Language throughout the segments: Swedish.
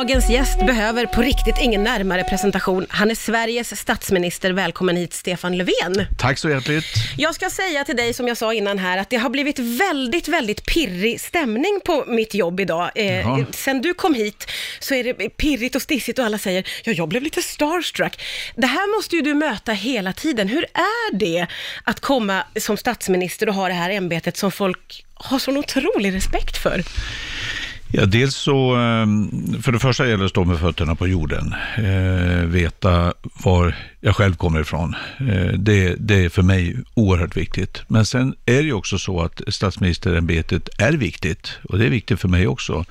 Dagens gäst behöver på riktigt ingen närmare presentation. Han är Sveriges statsminister. Välkommen hit, Stefan Löfven. Tack så hjärtligt. Jag ska säga till dig, som jag sa innan här, att det har blivit väldigt, väldigt pirrig stämning på mitt jobb idag. Eh, sen du kom hit så är det pirrigt och stissigt och alla säger, ja, jag blev lite starstruck. Det här måste ju du möta hela tiden. Hur är det att komma som statsminister och ha det här ämbetet som folk har sån otrolig respekt för? Ja, dels så, ehm, för det första gäller det att stå med fötterna på jorden. Eh, veta var jag själv kommer ifrån. Eh, det, det är för mig oerhört viktigt. Men sen är det också så att statsministerämbetet är viktigt och det är viktigt för mig också.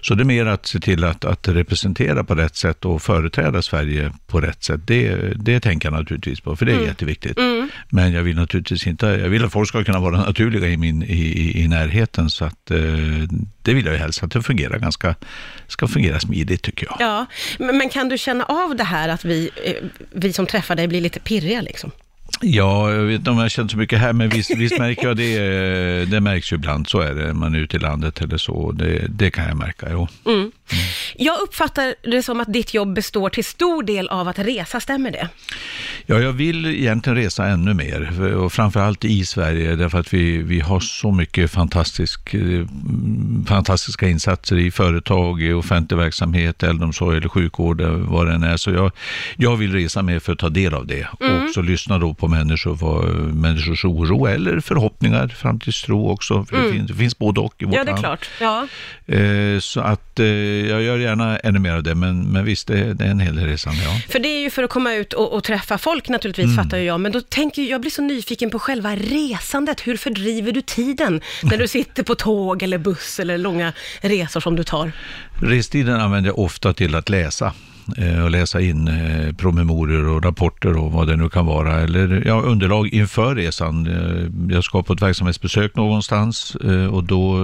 Så det är mer att se till att, att representera på rätt sätt och företräda Sverige på rätt sätt. Det, det tänker jag naturligtvis på, för det är jätteviktigt. Men jag vill naturligtvis inte, jag vill att folk ska kunna vara naturliga i, min, i, i, i närheten så att eh, det vill jag ju helst att det fungerar ganska, ska fungera smidigt tycker jag. Ja, men kan du känna av det här att vi, eh, vi som träffar dig blir lite pirriga liksom? Ja, jag vet inte om jag känt så mycket här, men visst, visst märker jag det. eh, Det märks ju ibland, så är det. Man är ute i landet eller så. Det, det kan jag märka, jo. Jag uppfattar det som att ditt jobb består till stor del av att resa, stämmer det? Ja, jag vill egentligen resa ännu mer, och framförallt i Sverige, därför att vi, vi har så mycket fantastisk, eh, fantastiska insatser i företag, i offentlig verksamhet, äldreomsorg eller sjukvård, eh, vad det än är. Så jag, jag vill resa mer för att ta del av det och också lyssna då på människor, vad, människors oro eller förhoppningar, framtidstro också, för det, finns, det finns både och i vårt Ja, det är land. klart. Ja. Eh, Så att eh, jag gör gärna ännu mer av det, men, men visst, det, det är en hel del resande, ja. För det är ju för att komma ut och, och träffa folk naturligtvis, Mm. fattar ju jag. Men då tänker jag, blir så nyfiken på själva resandet. Hur fördriver du tiden när du sitter på tåg eller buss eller långa resor som du tar? Restiden använder jag ofta till att läsa och läsa in eh, promemorior och rapporter och vad det nu kan vara. Eller ja, underlag inför resan. Eh, Jag ska på ett verksamhetsbesök någonstans eh, och då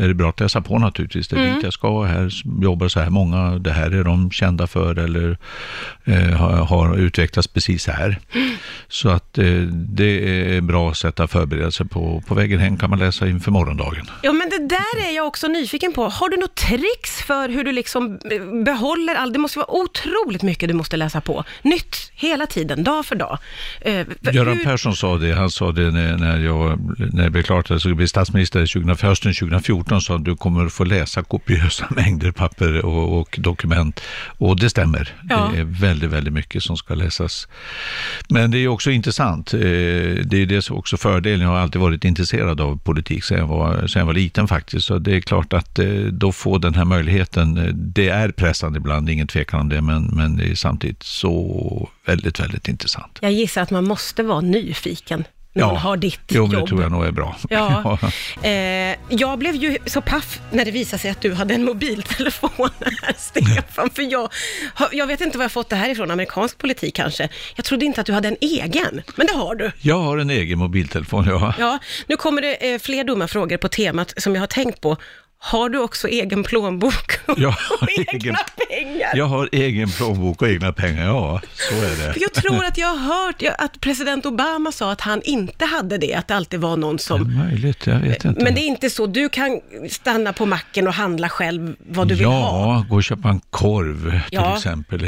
är det bra att läsa på naturligtvis. Det är dit jag ska, här jobbar så här många, det här är de kända för eller eh, har, utvecklats precis här. Så att eh, det är bra sätt att förbereda sig på. På vägen hem kan man läsa inför morgondagen. Ja, men det där är jag också nyfiken på. Har du något tricks för hur du liksom eh, behåller all... Det måste vara otroligt mycket du måste läsa på. Nytt hela tiden, dag för dag. Eh, Göran hur- Persson sa det, han sa det när, när, jag, när det blev klart att jag skulle bli statsminister 2000, för hösten 2014, sa du kommer få läsa kopiösa mängder papper och, och dokument. Och det stämmer. Ja. Det är väldigt, väldigt mycket som ska läsas. Men det är också intressant. Eh, Det är det också fördelen. Jag har alltid varit intresserad av politik sedan jag var, sedan jag var liten faktiskt. Så det är klart att eh, då få den här möjligheten, eh, det är pressande ibland, ingen tvekan om det, men, men det är samtidigt så väldigt, väldigt intressant. Jag gissar att man måste vara nyfiken när man har ditt jo, jobb. det tror jag nog är bra. Ja. Eh, jag blev ju så paff när det visade sig att du hade en mobiltelefon här, Stefan. För jag, jag vet inte var jag fått det här ifrån, amerikansk politik kanske. Jag trodde inte att du hade en egen, men det har du. Jag har en egen mobiltelefon, ja. Ja, nu kommer det eh, fler dumma frågor på temat som jag har tänkt på. Har du också egen plånbok och, Jag och egna pengar? Jag har egen plånbok och egna pengar, ja. Så är det. För jag tror att jag har hört ja, att president Obama sa att han inte hade det, att det alltid var någon Det är som... möjligt, jag vet inte. Men det är inte så, du kan stanna på macken och handla själv vad du vill ja, ha. gå och köpa en korv till Ja. exempel.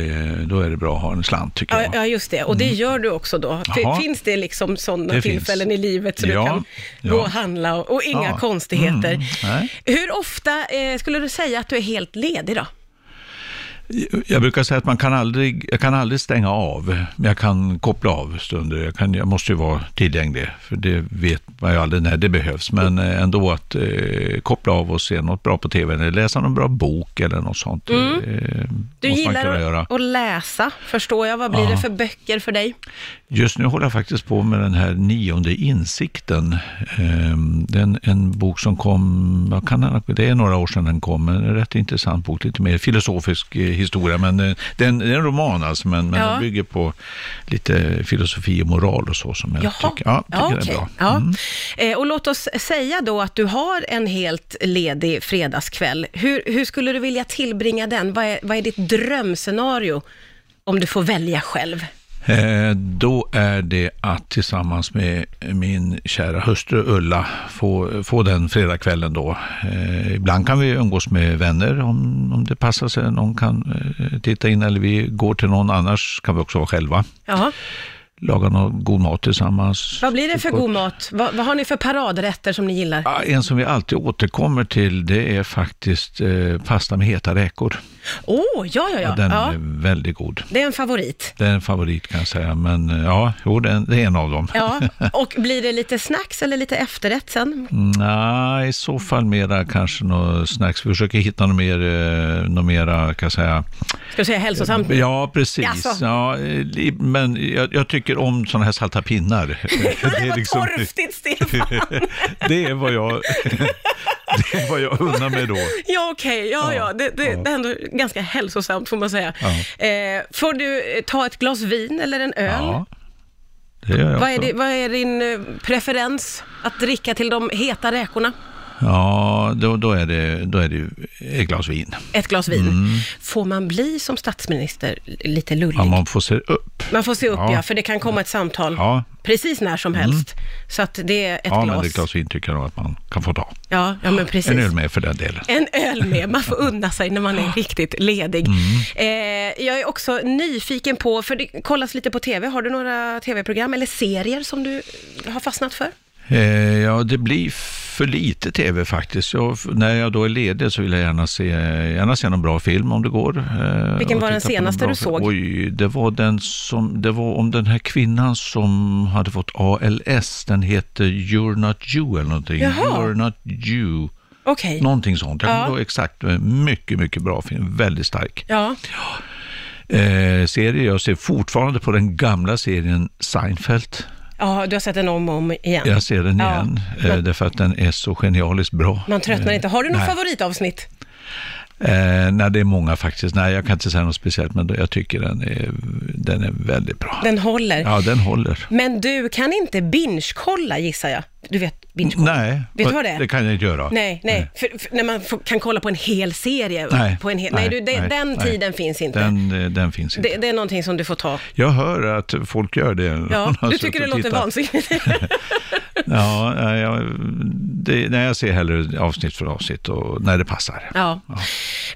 Då är det bra att ha en slant tycker Ja, jag. ja, just det. Och det gör du också då. Jaha. Finns det liksom sådana tillfällen finns. i livet så Ja, du kan ja. gå och handla och, och inga Ja. konstigheter? Mm. Hur ofta eh, skulle du säga att du är helt ledig då? Jag brukar säga att man kan aldrig, jag kan aldrig stänga av, men jag kan koppla av stunder. Jag, kan, jag måste ju vara tillgänglig, för det vet man ju aldrig när det behövs. Men eh, ändå att eh, koppla av och se något bra på tv, eller läsa någon bra bok eller något sånt. Eh, Du gillar göra. att, läsa, förstår jag. Vad blir Ja. det för böcker för dig? Just nu håller jag faktiskt på med den här nionde insikten. Ehm, Det är en, en bok som kom, kan det är några år sedan den kom, men en rätt intressant bok, lite mer filosofisk eh, historia. Men eh, det är en, det är en roman alltså, men, men Ja. den bygger på lite filosofi och moral och så som jag Jaha, tycker, ja, tycker det är okej. bra. Ja. Mm. Eh, och låt oss säga då att du har en helt ledig fredagskväll. Hur, hur skulle du vilja tillbringa den? Vad är, vad är ditt drömscenario om du får välja själv? Eh, då är det att tillsammans med min kära hustru Ulla få, få den fredagskvällen då. Eh, ibland kan vi umgås med vänner om, om det passar sig. Någon kan eh, titta in eller vi går till någon, annars kan vi också vara själva. Jaha. Laga någon god mat tillsammans. Vad blir det för god mat? Vad, vad har ni för paradrätter som ni gillar? En som vi alltid återkommer till det är faktiskt eh, pasta med heta räkor. Åh, oh, ja, ja, ja. Den ja. är väldigt god. Det är en favorit. Det är en favorit kan jag säga, men eh, ja, jo, det är, det en av dem. Ja, och blir det lite snacks eller lite efterrätt sen? Nej, i så fall mera kanske något snacks. Vi försöker hitta något mer, eh, något mera, kan jag säga. Ska du säga hälsosamt? Ja, precis. Ja, men jag, jag tycker om sådana här salta pinnar. Det var torftigt, Stefan. det är vad jag... Det är vad jag unnar mig då. Ja, okej. Ja, ja. Ja, Det, det, ja. det är ändå ganska hälsosamt får man säga. Ja. Eh, får du eh, ta ett glas vin eller en öl? Ja, det gör jag Vad, är också. vad är din eh, preferens att dricka till de heta räkorna? Ja, då, då, är det, då är det ett glas vin. Ett glas vin. Får man bli som statsminister lite lullig? Ja, man får se upp. Man får se upp ja. Ja. för det kan komma ett samtal Ja, precis när som helst. Så att det är ett ja men glas. ett glas vin tycker jag att man kan få ta. Ja, ja, men precis. En öl med för den delen. En öl med, man får unna sig när man är riktigt ledig. Mm. Eh, jag är också nyfiken på, för det kollas lite på TV, har du några TV-program eller serier som du har fastnat för? Eh, ja, det blir för lite tv faktiskt. Jag, när jag då är ledig så vill jag gärna se, gärna se någon bra film om det går. Eh, Vilken var den senaste du såg? Oj, det var den som, det var om den här kvinnan som hade fått ALS. Den heter You're Not You eller någonting. Jaha. You're Not You. Okej. Någonting sånt. Jag Ja. exakt. Mycket, mycket bra film. Väldigt stark. Ja, Eh, serie, jag ser fortfarande på den gamla serien Seinfeld. Ja, du har sett den om och om igen. Jag ser den Ja. igen, eh, Men- därför att den är så genialiskt bra. Man tröttnar inte. Har du något Nej. favoritavsnitt? Eh, nej, det är många faktiskt. Nej, jag kan inte säga något speciellt, men jag tycker den är, den är väldigt bra. Den håller. Ja, den håller. Men du kan inte binge-kolla gissar jag. Du vet binge-kolla? Nej, Vet du vad det är? det kan jag inte göra. Nej, nej. För, för när man får, kan kolla på en hel serie. Nej, på en hel, nej, nej, du, det, nej, den nej. tiden finns inte. Den, eh, den finns inte. Det, det är någonting som du får ta. Jag hör att folk gör det. Ja, De har du tycker det låter vansinnigt. Ja, jag, det, nej, jag ser hellre avsnitt för avsnitt och när det passar. Ja.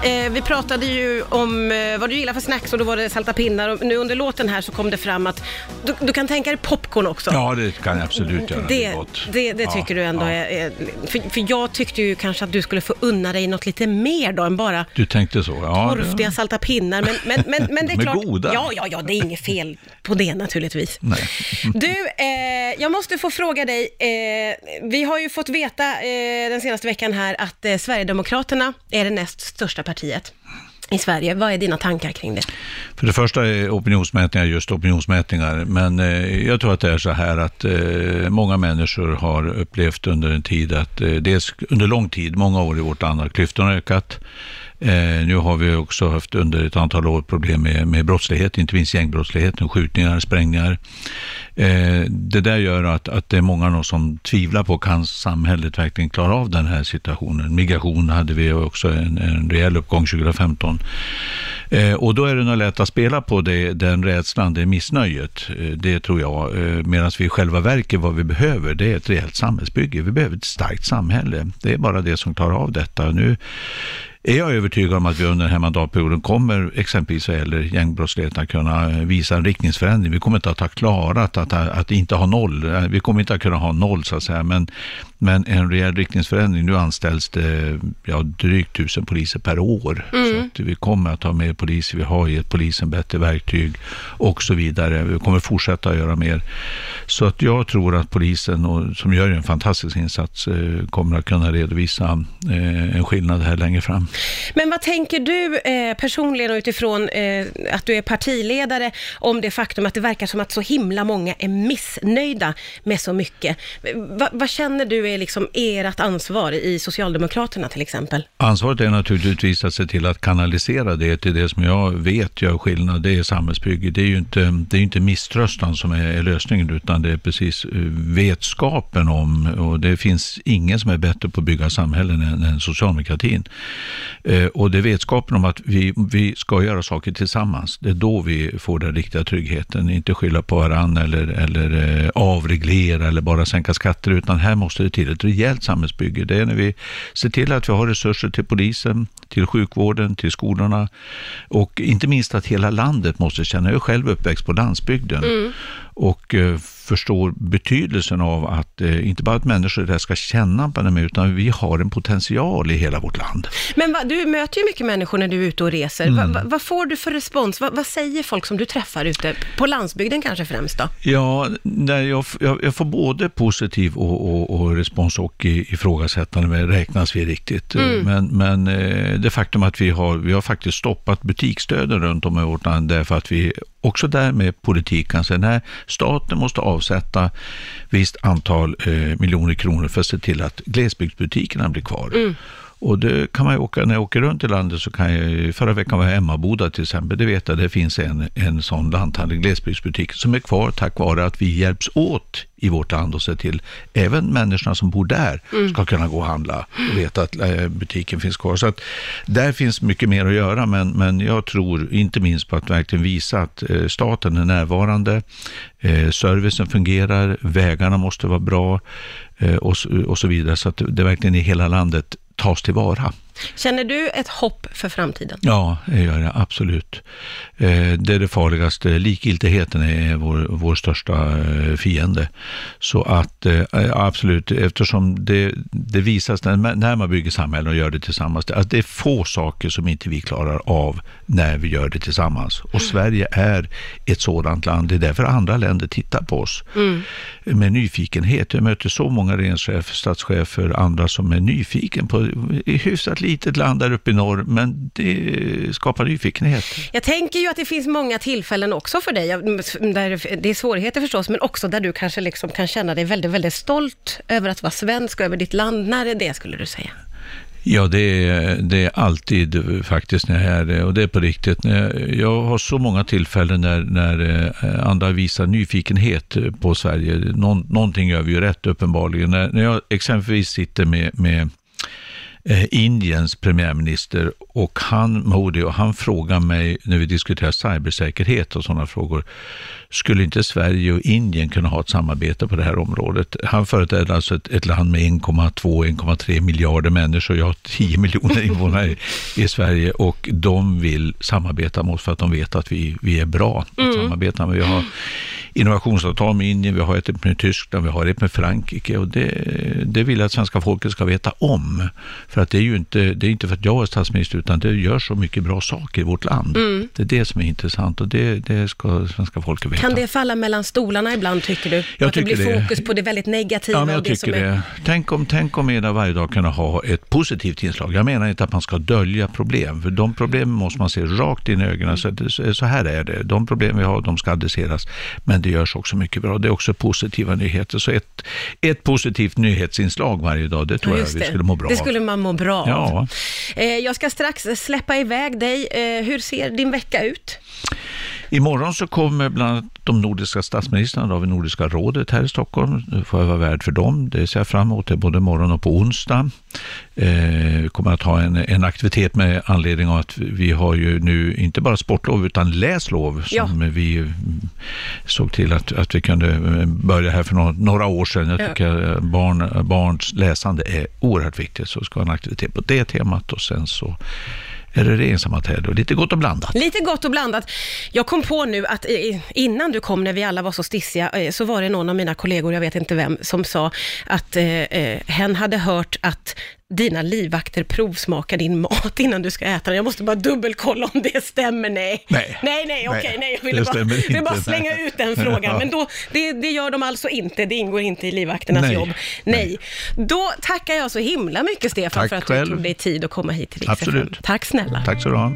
Eh, vi pratade ju om eh, vad du gillar för snacks och då var det salta pinnar och nu under låten här så kom det fram att du, du kan tänka dig popcorn också. Ja, det kan jag absolut göra. Det, det, det Ja, tycker du ändå ja. är för, för jag tyckte ju kanske att du skulle få unna dig något lite mer då än bara Du tänkte så? Ja, torftiga salta pinnar. Men, men, men, men det är De är klart. goda. Ja, ja, ja, det är inget fel på det naturligtvis. Nej. Du, eh, jag måste få fråga dig. Eh, vi har ju fått veta eh, den senaste veckan här att eh, Sverigedemokraterna är det näst största partiet i Sverige. Vad är dina tankar kring det? För det första är opinionsmätningar just opinionsmätningar, men eh, jag tror att det är så här att eh, många människor har upplevt under en tid att, eh, dels under lång tid, många år i vårt land, har klyftorna ökat. Eh, nu har vi också haft under ett antal år problem med, med brottslighet, inte minst gängbrottsligheten, skjutningar, sprängningar. Eh, det där gör att, att det är många som tvivlar på, kan samhället verkligen klara av den här situationen? Migration hade vi också en, en rejäl uppgång 2015. Eh, och då är det nog lätt att spela på det, den rädslan, det missnöjet. Eh, det tror jag. Eh, Medan vi i själva verket, vad vi behöver, det är ett rejält samhällsbygge. Vi behöver ett starkt samhälle. Det är bara det som klarar av detta. Nu är jag övertygad om att vi under den här mandatperioden kommer, exempelvis vad gäller gängbrottsligheten, att kunna visa en riktningsförändring. Vi kommer inte att ha klarat att, att inte ha noll. Eh, Vi kommer inte att kunna ha noll, så att säga, men, men en rejäl riktningsförändring. Nu anställs det ja, drygt tusen poliser per år. Så att vi kommer att ha mer poliser, vi har gett polisen bättre verktyg och så vidare. Vi kommer fortsätta göra mer. Så att jag tror att polisen, och, som gör en fantastisk insats, eh, kommer att kunna redovisa eh, en skillnad här längre fram. Men vad tänker du eh, personligen och utifrån eh, att du är partiledare om det faktum att det verkar som att så himla många är missnöjda med så mycket? Va, vad känner du är liksom ert ansvar i Socialdemokraterna till exempel? Ansvaret är naturligtvis att se till att kanalisera det till det som jag vet gör skillnad. Det är samhällsbygge. Det är ju inte, det är inte misströstan som är, är lösningen, utan det är precis eh, vetskapen om, och det finns ingen som är bättre på att bygga samhällen än, än socialdemokratin. Eh, och det är vetskapen om att vi, vi ska göra saker tillsammans. Det är då vi får den riktiga tryggheten. Inte skylla på varandra eller, eller eh, avreglera eller bara sänka skatter, utan här måste det till ett rejält samhällsbygge. Det är när vi ser till att vi har resurser till polisen, till sjukvården, till skolorna och inte minst att hela landet måste känna, jag är själv uppväxt på landsbygden mm och eh, förstår betydelsen av att eh, inte bara att människor där ska känna det, utan vi har en potential i hela vårt land. Men va, du möter ju mycket människor när du är ute och reser. Mm. Va, va, vad får du för respons? vad säger folk som du träffar ute, på landsbygden kanske främst då? Ja, nej, jag, jag, jag får både positiv och, och, och respons och ifrågasättande, men räknas vi riktigt? Mm. Men, men eh, det faktum att vi har, vi har faktiskt stoppat butiksdöden runt om i vårt land därför att vi också där med politiken säger nej, staten måste avsätta visst antal eh, miljoner kronor för att se till att glesbygdsbutikerna blir kvar. Mm. Och det kan man åka, när jag åker runt i landet så kan jag, förra veckan var jag i Emmaboda till exempel, det vet jag, det finns en, en sån lanthandel, glesbygdsbutik, som är kvar tack vare att vi hjälps åt i vårt land och se till, även människorna som bor där mm. ska kunna gå och handla och veta att eh, butiken finns kvar. Så att där finns mycket mer att göra, men, men jag tror inte minst på att verkligen visa att eh, staten är närvarande, eh, servicen fungerar, vägarna måste vara bra och, och så vidare, så att det verkligen i hela landet tas tillvara. Känner du ett hopp för framtiden? Ja, det gör jag absolut. Eh, det är det farligaste. Likgiltigheten är vår, vår största eh, fiende. Så att eh, absolut, eftersom det, det visas när man bygger samhällen och gör det tillsammans, att det är få saker som inte vi klarar av när vi gör det tillsammans. Och mm. Sverige är ett sådant land. Det är därför andra länder tittar på oss mm. med nyfikenhet. Jag möter så många regeringschefer, statschefer, andra som är nyfiken på hyfsat litet land där uppe i norr, men det skapar nyfikenhet. Jag tänker ju att det finns många tillfällen också för dig, där det är svårigheter förstås, men också där du kanske liksom kan känna dig väldigt, väldigt stolt över att vara svensk och över ditt land. När är det, skulle du säga? Ja, det är, det är alltid faktiskt när jag är det och det är på riktigt. Jag har så många tillfällen när, när eh, andra visar nyfikenhet på Sverige. Någon, någonting gör vi ju rätt uppenbarligen. När, när jag exempelvis sitter med, med Indiens premiärminister och han, Modi, och han frågar mig när vi diskuterar cybersäkerhet och sådana frågor, skulle inte Sverige och Indien kunna ha ett samarbete på det här området? Han företräder alltså ett, ett land med 1,2-1,3 miljarder människor, jag har 10 miljoner invånare i, i, Sverige och de vill samarbeta med oss för att de vet att vi, vi är bra att mm. samarbeta med. Vi har innovationsavtal med Indien, vi har ett med Tyskland, vi har ett med Frankrike och det, det vill jag att svenska folket ska veta om. För att det är ju inte, det är inte för att jag är statsminister utan det gör så mycket bra saker i vårt land. Mm. Det är det som är intressant och det, det ska svenska folket veta. Kan det falla mellan stolarna ibland tycker du? Jag att tycker det blir fokus på det väldigt negativa? Ja, men jag det tycker det. Är... Tänk om, tänk om Eda varje dag kunde ha ett positivt inslag. Jag menar inte att man ska dölja problem, för de problemen måste man se rakt in i ögonen. Så, så här är det. De problem vi har, de ska adresseras. Men det görs också mycket bra. Det är också positiva nyheter. Så ett, ett positivt nyhetsinslag varje dag, det tror ja, jag vi skulle må bra av. Det skulle man må bra ja. av. Eh, jag ska strax släppa iväg dig. Eh, hur ser din vecka ut? Imorgon så kommer bland annat de nordiska statsministrarna av Nordiska rådet här i Stockholm. Nu får jag vara värd för dem. Det ser jag fram emot, det både morgon och på onsdag. Eh, vi kommer att ha en, en aktivitet med anledning av att vi har ju nu inte bara sportlov utan läslov som ja. vi såg till att, att vi kunde börja här för några, några år sedan. Jag tycker ja. barn, barns läsande är oerhört viktigt, så ska ha en aktivitet på det temat och sen så är det regeringssammanträde och lite gott och blandat. Lite gott och blandat. Jag kom på nu att eh, innan du kom, när vi alla var så stissiga, eh, så var det någon av mina kollegor, jag vet inte vem, som sa att eh, eh hen hade hört att dina livvakter provsmakar din mat innan du ska äta den. Jag måste bara dubbelkolla om det stämmer. Nej, nej, nej, nej okej, okay, nej. Jag ville bara, inte, bara slänga nej. ut den frågan. Ja. Men då, det, det, gör de alltså inte. Det ingår inte i livvakternas nej. jobb. Nej. nej. Då tackar jag så himla mycket, Stefan, Tack för att själv. du tog dig tid att komma hit till Absolut. Tack snälla. Tack så du ha.